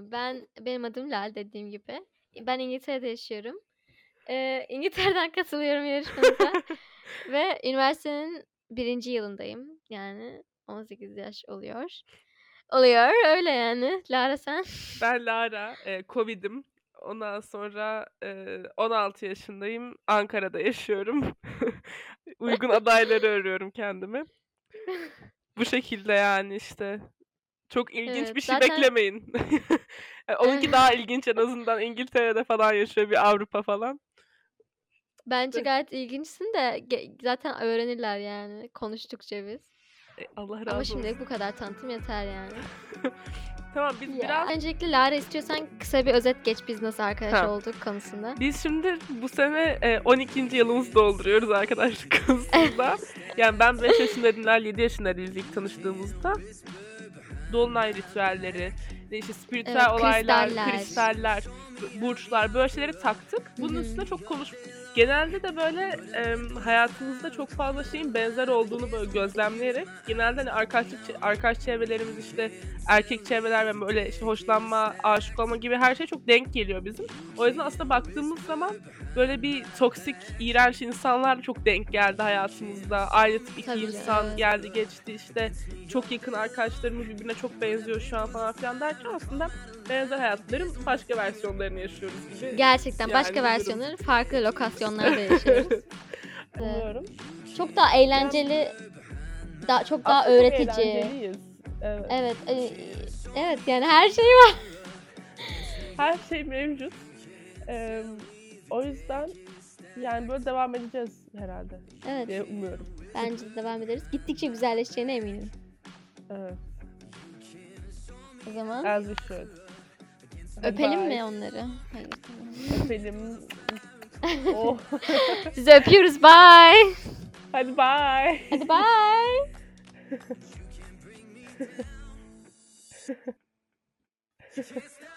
Ben benim adım Lal dediğim gibi. Ben İngiltere'de yaşıyorum. Eee, İngiltere'den katılıyorum yarışmanıza ve üniversitenin 1. yılındayım. Yani 18 yaş oluyor. Oluyor, öyle yani. Lara sen? Ben Lara, eee, Covid'im. Ondan sonra, eee, 16 yaşındayım. Ankara'da yaşıyorum. Uygun adayları arıyorum kendime. Bu şekilde yani işte. Çok ilginç Evet, bir şey zaten beklemeyin. Eee, onunki daha ilginç en azından İngiltere'de falan yaşıyor, bir Avrupa falan. Bence gayet ilginçsin de zaten öğrenirler yani konuştukça biz. E, Allah Ama razı şimdilik olsun. bu kadar tanıtım yeter yani. Tamam biz Ya. biraz Öncelikle Lara istiyorsan kısa bir özet geç biz nasıl arkadaş Tamam. olduk konusunda. Biz şimdi bu sene, eee, 12. yılımızı dolduruyoruz arkadaşlık konusunda. Yani ben 5 yaşındaydım, Lal 7 yaşındaydı ilk tanıştığımızda. Dolunay ritüelleri, işte spiritüel Evet, olaylar, kristaller. kristaller, burçlar böyle şeyleri taktık. Bunun Hı hı. üstüne çok konuş Genelde de böyle, emm, hayatımızda çok fazla şeyin benzer olduğunu böyle gözlemleyerek genelde hani arkadaşlık arkadaş çevrelerimiz, işte erkek çevreler ve böyle işte hoşlanma, aşık olma gibi her şey çok denk geliyor bizim. O yüzden aslında baktığımız zaman böyle bir toksik, iğrenç insanlar çok denk geldi hayatımızda. Aynı tip 2 Tabii, insan evet. geldi geçti işte. Çok yakın arkadaşlarımız birbirine çok benziyor şu an falan filan derken aslında benzer hayatların başka versiyonlarını yaşıyoruz gibi. Gerçekten yani başka bir durum. versiyonları lokasyonlarda yaşıyoruz. Evet. Umuyorum. Çok daha eğlenceli, daha çok daha Aslında öğretici. eğlenceliyiz. Evet. Evet, eee, evet yani her şey var. Her şey mevcut. Emm, o yüzden yani böyle devam edeceğiz herhalde Evet, diye umuyorum. bence de devam ederiz. Gittikçe güzelleşeceğine eminim. Evet. O zaman As we should. Öpelim bye. mi onları? Hayır, tamam. Öpelim. Oh. Sizi öpüyoruz. Bye. Hadi bye. Hadi bye. Just